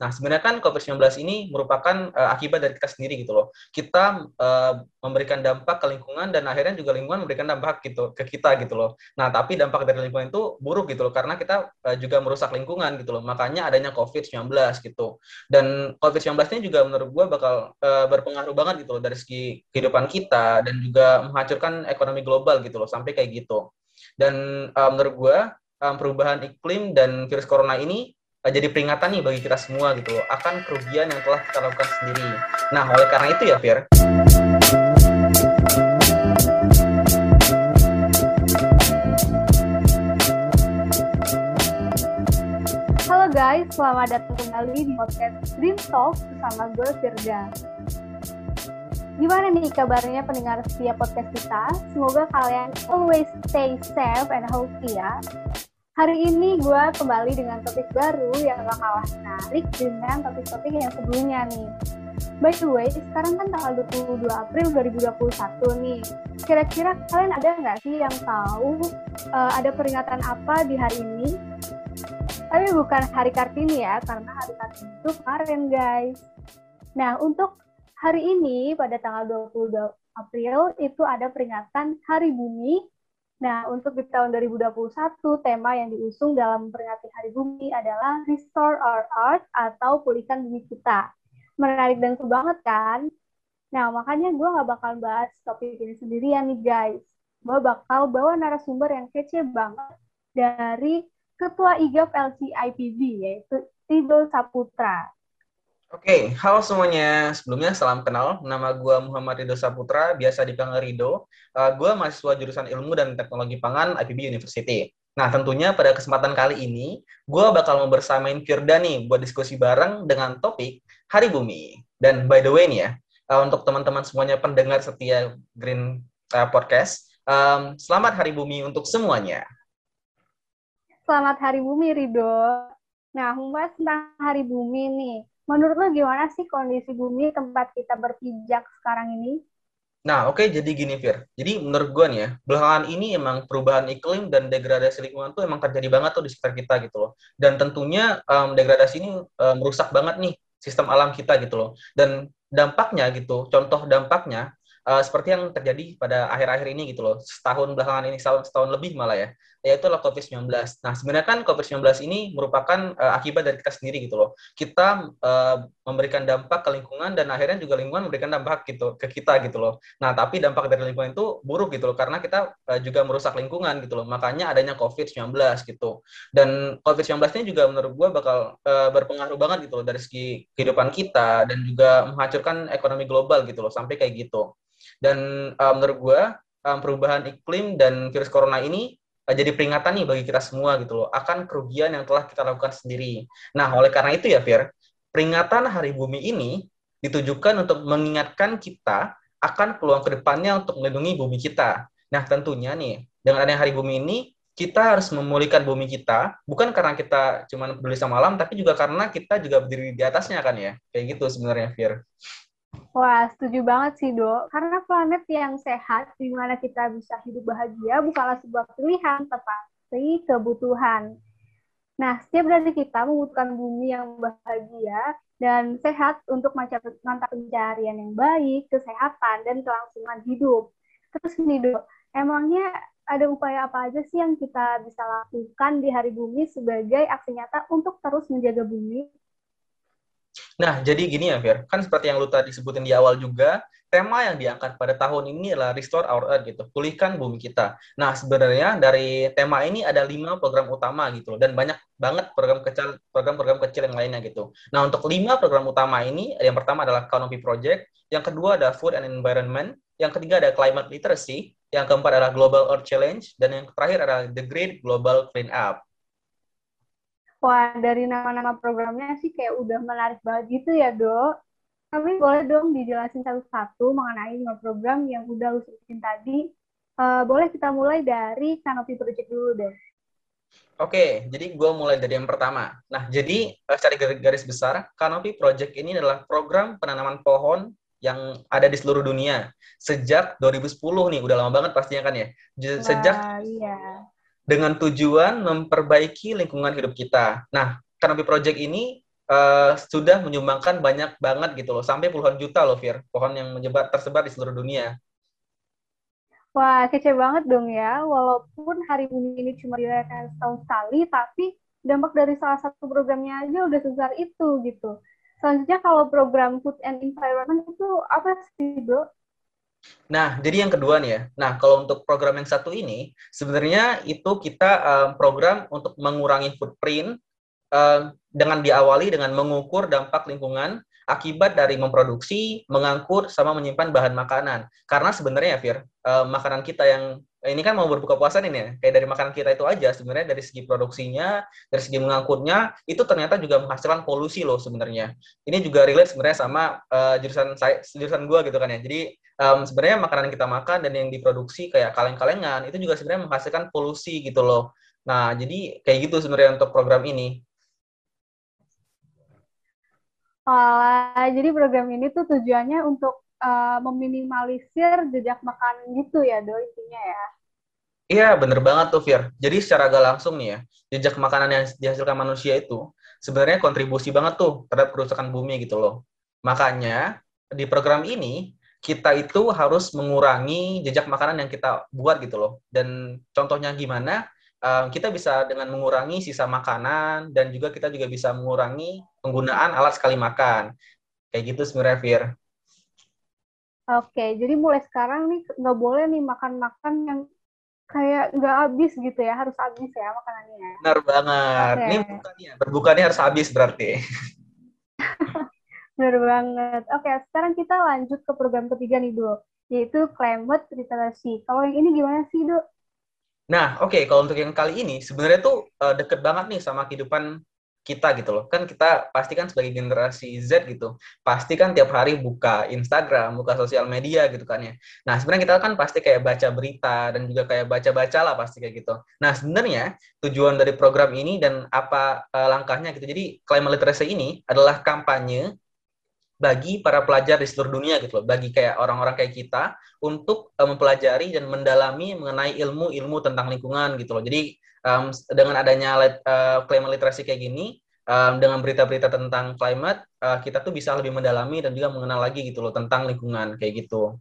Nah, sebenarnya kan COVID-19 ini merupakan uh, akibat dari kita sendiri gitu loh. Kita uh, memberikan dampak ke lingkungan dan akhirnya juga lingkungan memberikan dampak gitu ke kita gitu loh. Nah, tapi dampak dari lingkungan itu buruk gitu loh karena kita uh, juga merusak lingkungan gitu loh. Makanya adanya COVID-19 gitu. Dan COVID-19 ini juga menurut gue bakal uh, berpengaruh banget gitu loh dari segi kehidupan kita dan juga menghancurkan ekonomi global gitu loh sampai kayak gitu. Dan uh, menurut gue um, perubahan iklim dan virus corona ini jadi peringatan nih bagi kita semua gitu loh akan kerugian yang telah kita lakukan sendiri. Nah, oleh karena itu ya, Fir. Halo guys, selamat datang kembali di podcast Dream Talk bersama gue Firda. Gimana nih kabarnya pendengar setiap podcast kita? Semoga kalian always stay safe and healthy ya. Hari ini gue kembali dengan topik baru yang gak kalah menarik dengan topik-topik yang sebelumnya nih. By the way, sekarang kan tanggal 22 April 2021 nih. Kira-kira kalian ada nggak sih yang tahu uh, ada peringatan apa di hari ini? Tapi bukan hari Kartini ya, karena hari Kartini itu kemarin guys. Nah, untuk hari ini pada tanggal 22 April itu ada peringatan Hari Bumi. Nah, untuk di tahun 2021 tema yang diusung dalam peringati Hari Bumi adalah Restore Our Earth atau pulihkan bumi kita. Menarik dan seru banget kan? Nah, makanya gue gak bakal bahas topik ini sendirian nih guys. Gue bakal bawa narasumber yang kece banget dari Ketua IGAP LCIPB, yaitu Ridho Saputra. Oke, halo semuanya. Sebelumnya salam kenal. Nama gue Muhammad Ridho Saputra, biasa dipanggil Ridho. Uh, eh, gue mahasiswa jurusan Ilmu dan Teknologi Pangan IPB University. Nah, tentunya pada kesempatan kali ini, gue bakal membersamain Firda nih buat diskusi bareng dengan topik Hari Bumi. Dan by the way nih ya, uh, untuk teman-teman semuanya pendengar setia Green uh, Podcast, um, selamat Hari Bumi untuk semuanya. Selamat Hari Bumi, Ridho. Nah, membahas tentang Hari Bumi nih Menurut lo gimana sih kondisi bumi tempat kita berpijak sekarang ini? Nah, oke, okay, jadi gini, Fir. Jadi menurut gue nih ya, belakangan ini emang perubahan iklim dan degradasi lingkungan tuh emang terjadi banget tuh di sekitar kita gitu loh. Dan tentunya um, degradasi ini um, merusak banget nih sistem alam kita gitu loh. Dan dampaknya gitu, contoh dampaknya uh, seperti yang terjadi pada akhir-akhir ini gitu loh, setahun belakangan ini, setahun, setahun lebih malah ya yaitu adalah COVID-19. Nah, sebenarnya kan COVID-19 ini merupakan uh, akibat dari kita sendiri gitu loh. Kita uh, memberikan dampak ke lingkungan dan akhirnya juga lingkungan memberikan dampak gitu ke kita gitu loh. Nah, tapi dampak dari lingkungan itu buruk gitu loh karena kita uh, juga merusak lingkungan gitu loh. Makanya adanya COVID-19 gitu. Dan COVID-19 ini juga menurut gue bakal uh, berpengaruh banget gitu loh dari segi kehidupan kita dan juga menghancurkan ekonomi global gitu loh sampai kayak gitu. Dan uh, menurut gue um, perubahan iklim dan virus corona ini Eh, jadi peringatan nih bagi kita semua gitu loh akan kerugian yang telah kita lakukan sendiri. Nah, oleh karena itu ya Fir, peringatan Hari Bumi ini ditujukan untuk mengingatkan kita akan peluang ke depannya untuk melindungi bumi kita. Nah, tentunya nih dengan adanya Hari Bumi ini kita harus memulihkan bumi kita bukan karena kita cuma peduli sama alam tapi juga karena kita juga berdiri di atasnya kan ya. Kayak gitu sebenarnya Fir. Wah, setuju banget sih, Dok. Karena planet yang sehat, di mana kita bisa hidup bahagia, bukanlah sebuah pilihan, tetapi kebutuhan. Nah, setiap dari kita membutuhkan bumi yang bahagia dan sehat untuk mantap pencarian yang baik, kesehatan, dan kelangsungan hidup. Terus nih, Dok, emangnya ada upaya apa aja sih yang kita bisa lakukan di Hari Bumi sebagai aksi nyata untuk terus menjaga bumi Nah, jadi gini ya, Fir. Kan seperti yang lu tadi sebutin di awal juga, tema yang diangkat pada tahun ini adalah Restore Our Earth gitu, pulihkan bumi kita. Nah, sebenarnya dari tema ini ada lima program utama gitu, dan banyak banget program kecil, program-program kecil yang lainnya gitu. Nah, untuk lima program utama ini, yang pertama adalah Canopy Project, yang kedua ada Food and Environment, yang ketiga ada Climate Literacy, yang keempat adalah Global Earth Challenge, dan yang terakhir adalah The Great Global Clean Up. Wah, dari nama-nama programnya sih kayak udah menarik banget gitu ya, Dok. Tapi boleh dong dijelasin satu-satu mengenai lima program yang udah lu sebutin tadi. Uh, boleh kita mulai dari Canopy Project dulu deh. Oke, jadi gue mulai dari yang pertama. Nah, jadi eh, secara garis besar, Canopy Project ini adalah program penanaman pohon yang ada di seluruh dunia. Sejak 2010 nih, udah lama banget pastinya kan ya. Sejak Wah, iya dengan tujuan memperbaiki lingkungan hidup kita. Nah, Canopy Project ini uh, sudah menyumbangkan banyak banget gitu loh, sampai puluhan juta loh, Fir, pohon yang menyebar tersebar di seluruh dunia. Wah, kece banget dong ya. Walaupun hari bumi ini cuma dirayakan setahun sekali, tapi dampak dari salah satu programnya aja udah sebesar itu gitu. Selanjutnya kalau program Food and Environment itu apa sih, Bro? Nah, jadi yang kedua nih ya. Nah, kalau untuk program yang satu ini, sebenarnya itu kita um, program untuk mengurangi footprint um, dengan diawali dengan mengukur dampak lingkungan akibat dari memproduksi, mengangkut, sama menyimpan bahan makanan. Karena sebenarnya ya, Fir, um, makanan kita yang ini kan mau berbuka puasa nih ya, kayak dari makanan kita itu aja sebenarnya dari segi produksinya, dari segi mengangkutnya, itu ternyata juga menghasilkan polusi loh sebenarnya. Ini juga relate sebenarnya sama uh, jurusan saya, jurusan gua gitu kan ya. Jadi um, sebenarnya makanan yang kita makan dan yang diproduksi kayak kaleng-kalengan itu juga sebenarnya menghasilkan polusi gitu loh. Nah, jadi kayak gitu sebenarnya untuk program ini. Jadi program ini tuh tujuannya untuk uh, meminimalisir jejak makanan gitu ya, Do, intinya ya. Iya, bener banget tuh, Fir. Jadi secara gak langsung nih ya, jejak makanan yang dihasilkan manusia itu sebenarnya kontribusi banget tuh terhadap kerusakan bumi gitu loh. Makanya, di program ini, kita itu harus mengurangi jejak makanan yang kita buat gitu loh. Dan contohnya gimana? kita bisa dengan mengurangi sisa makanan dan juga kita juga bisa mengurangi penggunaan alat sekali makan. Kayak gitu sebenarnya, Fir. Oke, jadi mulai sekarang nih nggak boleh nih makan-makan yang kayak nggak habis gitu ya, harus habis ya makanannya. Benar banget. Okay. Ini bukanya, berbukanya harus habis berarti. Benar banget. Oke, sekarang kita lanjut ke program ketiga nih, Do, yaitu climate literacy. Kalau yang ini gimana sih, Do? Nah, oke, okay, kalau untuk yang kali ini sebenarnya tuh uh, deket banget nih sama kehidupan kita gitu loh. Kan kita pasti kan sebagai generasi Z gitu, pasti kan tiap hari buka Instagram, buka sosial media gitu kan ya. Nah, sebenarnya kita kan pasti kayak baca berita dan juga kayak baca-baca lah pasti kayak gitu. Nah, sebenarnya tujuan dari program ini dan apa uh, langkahnya gitu. Jadi, climate literacy ini adalah kampanye bagi para pelajar di seluruh dunia gitu loh, bagi kayak orang-orang kayak kita untuk uh, mempelajari dan mendalami mengenai ilmu-ilmu tentang lingkungan gitu loh. Jadi um, dengan adanya uh, climate literasi kayak gini, um, dengan berita-berita tentang climate, uh, kita tuh bisa lebih mendalami dan juga mengenal lagi gitu loh tentang lingkungan kayak gitu.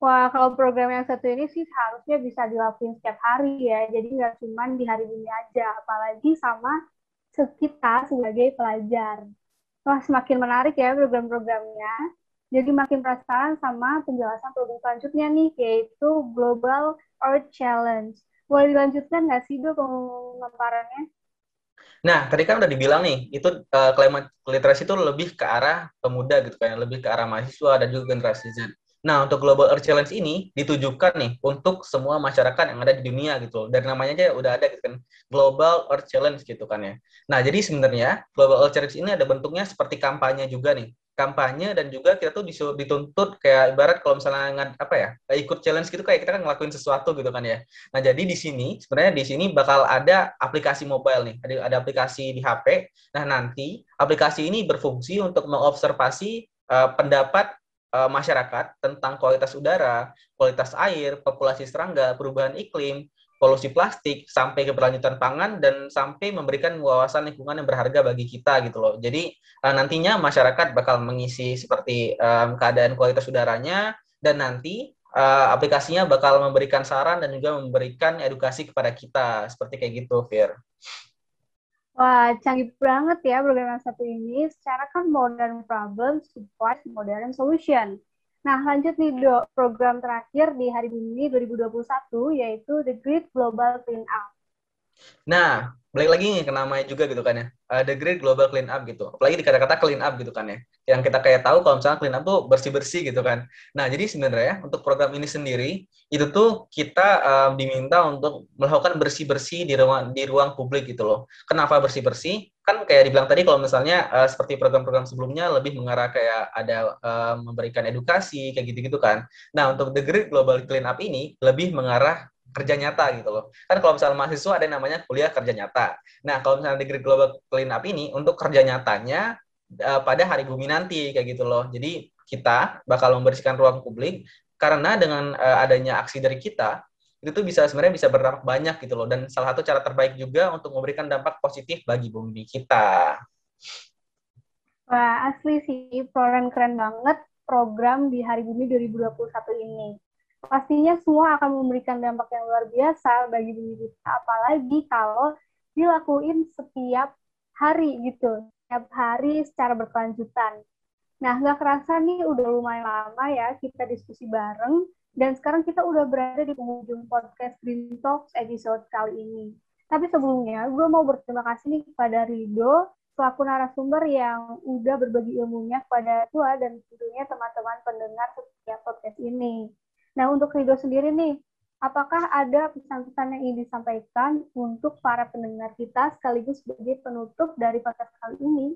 Wah, kalau program yang satu ini sih seharusnya bisa dilakuin setiap hari ya. Jadi nggak cuma di hari ini aja, apalagi sama kita sebagai pelajar. Wah, semakin menarik ya program-programnya. Jadi makin penasaran sama penjelasan program selanjutnya nih, yaitu Global Earth Challenge. Boleh dilanjutkan nggak sih, Dok, pemaparannya? Nah, tadi kan udah dibilang nih, itu uh, climate literacy itu lebih ke arah pemuda gitu kan, lebih ke arah mahasiswa dan juga generasi Z. Nah, untuk Global Earth Challenge ini ditujukan nih untuk semua masyarakat yang ada di dunia gitu. Dari namanya aja udah ada gitu kan. Global Earth Challenge gitu kan ya. Nah, jadi sebenarnya Global Earth Challenge ini ada bentuknya seperti kampanye juga nih. Kampanye dan juga kita tuh dituntut kayak ibarat kalau misalnya apa ya, ikut challenge gitu kayak kita kan ngelakuin sesuatu gitu kan ya. Nah, jadi di sini sebenarnya di sini bakal ada aplikasi mobile nih. Ada ada aplikasi di HP. Nah, nanti aplikasi ini berfungsi untuk mengobservasi uh, pendapat uh, masyarakat tentang kualitas udara, kualitas air, populasi serangga, perubahan iklim, polusi plastik, sampai keberlanjutan pangan dan sampai memberikan wawasan lingkungan yang berharga bagi kita gitu loh. Jadi uh, nantinya masyarakat bakal mengisi seperti um, keadaan kualitas udaranya dan nanti uh, aplikasinya bakal memberikan saran dan juga memberikan edukasi kepada kita seperti kayak gitu, Fir. Wah, canggih banget ya program yang satu ini. Secara kan modern problem support modern solution. Nah, lanjut nih do, program terakhir di hari ini 2021 yaitu The Great Global Clean Up. Nah, balik lagi nih ke namanya juga gitu kan ya. Uh, the Great Global Clean Up gitu. Apalagi di kata-kata clean up gitu kan ya. Yang kita kayak tahu kalau misalnya clean up tuh bersih-bersih gitu kan. Nah, jadi sebenarnya untuk program ini sendiri itu tuh kita um, diminta untuk melakukan bersih-bersih di ruang di ruang publik gitu loh. Kenapa bersih-bersih? Kan kayak dibilang tadi kalau misalnya uh, seperti program-program sebelumnya lebih mengarah kayak ada uh, memberikan edukasi kayak gitu-gitu kan. Nah, untuk The Great Global Clean Up ini lebih mengarah kerja nyata gitu loh. Kan kalau misalnya mahasiswa ada yang namanya kuliah kerja nyata. Nah, kalau misalnya Degree Global Clean Up ini untuk kerja nyatanya uh, pada hari bumi nanti kayak gitu loh. Jadi kita bakal membersihkan ruang publik karena dengan uh, adanya aksi dari kita itu tuh bisa sebenarnya bisa berdampak banyak gitu loh dan salah satu cara terbaik juga untuk memberikan dampak positif bagi bumi kita. Wah, asli sih, keren keren banget program di Hari Bumi 2021 ini. Pastinya semua akan memberikan dampak yang luar biasa bagi bumi kita, apalagi kalau dilakuin setiap hari gitu, setiap hari secara berkelanjutan. Nah, nggak kerasa nih udah lumayan lama ya kita diskusi bareng, dan sekarang kita udah berada di penghujung podcast Green Talks episode kali ini. Tapi sebelumnya, gue mau berterima kasih nih kepada Rido selaku narasumber yang udah berbagi ilmunya kepada tua dan tentunya teman-teman pendengar setiap podcast ini. Nah, untuk Rido sendiri nih, apakah ada pesan-pesan yang ingin disampaikan untuk para pendengar kita sekaligus sebagai penutup dari podcast kali ini?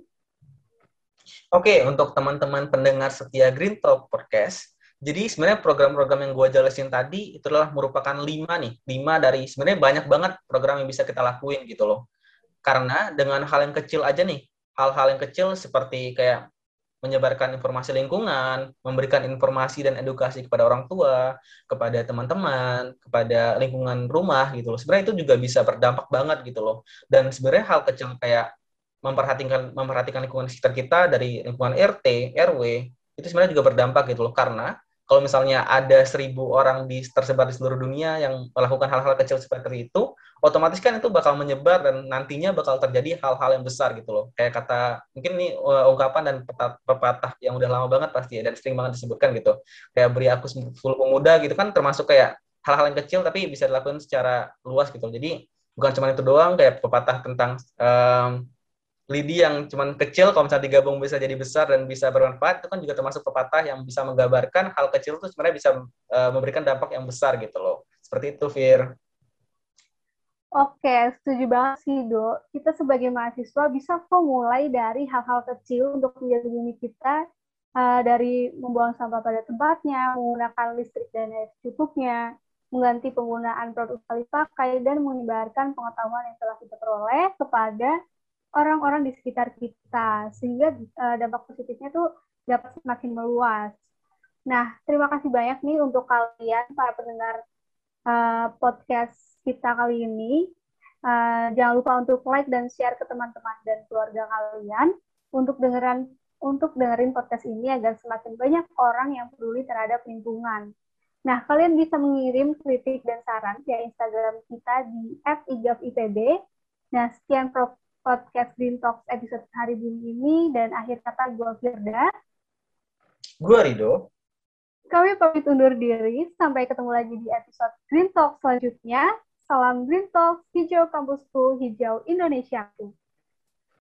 Oke, untuk teman-teman pendengar setia Green Talk Podcast, jadi sebenarnya program-program yang gue jelasin tadi itu adalah merupakan lima nih, lima dari sebenarnya banyak banget program yang bisa kita lakuin gitu loh. Karena dengan hal yang kecil aja nih, hal-hal yang kecil seperti kayak menyebarkan informasi lingkungan, memberikan informasi dan edukasi kepada orang tua, kepada teman-teman, kepada lingkungan rumah gitu loh. Sebenarnya itu juga bisa berdampak banget gitu loh. Dan sebenarnya hal kecil kayak memperhatikan memperhatikan lingkungan sekitar kita dari lingkungan RT, RW, itu sebenarnya juga berdampak gitu loh. Karena kalau misalnya ada seribu orang di tersebar di seluruh dunia yang melakukan hal-hal kecil seperti itu, otomatis kan itu bakal menyebar dan nantinya bakal terjadi hal-hal yang besar gitu loh. Kayak kata mungkin ini uh, ungkapan dan pepatah yang udah lama banget pasti ya dan sering banget disebutkan gitu. Kayak beri aku sepuluh pemuda gitu kan termasuk kayak hal-hal yang kecil tapi bisa dilakukan secara luas gitu. Jadi bukan cuma itu doang kayak pepatah tentang um, lidi yang cuman kecil kalau misalnya digabung bisa jadi besar dan bisa bermanfaat itu kan juga termasuk pepatah yang bisa menggambarkan hal kecil itu sebenarnya bisa uh, memberikan dampak yang besar gitu loh. Seperti itu, Fir. Oke, setuju banget sih, Do. Kita sebagai mahasiswa bisa kok mulai dari hal-hal kecil untuk menjaga bumi kita uh, dari membuang sampah pada tempatnya, menggunakan listrik dan air cukupnya, mengganti penggunaan produk sekali pakai, dan menyebarkan pengetahuan yang telah kita peroleh kepada orang-orang di sekitar kita sehingga uh, dampak positifnya tuh dapat semakin meluas. Nah, terima kasih banyak nih untuk kalian para pendengar uh, podcast kita kali ini. Uh, jangan lupa untuk like dan share ke teman-teman dan keluarga kalian untuk dengeran untuk dengerin podcast ini agar semakin banyak orang yang peduli terhadap lingkungan. Nah, kalian bisa mengirim kritik dan saran via Instagram kita di @igapipb. Nah, sekian podcast Green Talks episode hari ini ini dan akhir kata gue Firda. Gue Rido. Kami pamit undur diri. Sampai ketemu lagi di episode Green Talk selanjutnya. Salam Green Talk, hijau kampusku, hijau Indonesiaku.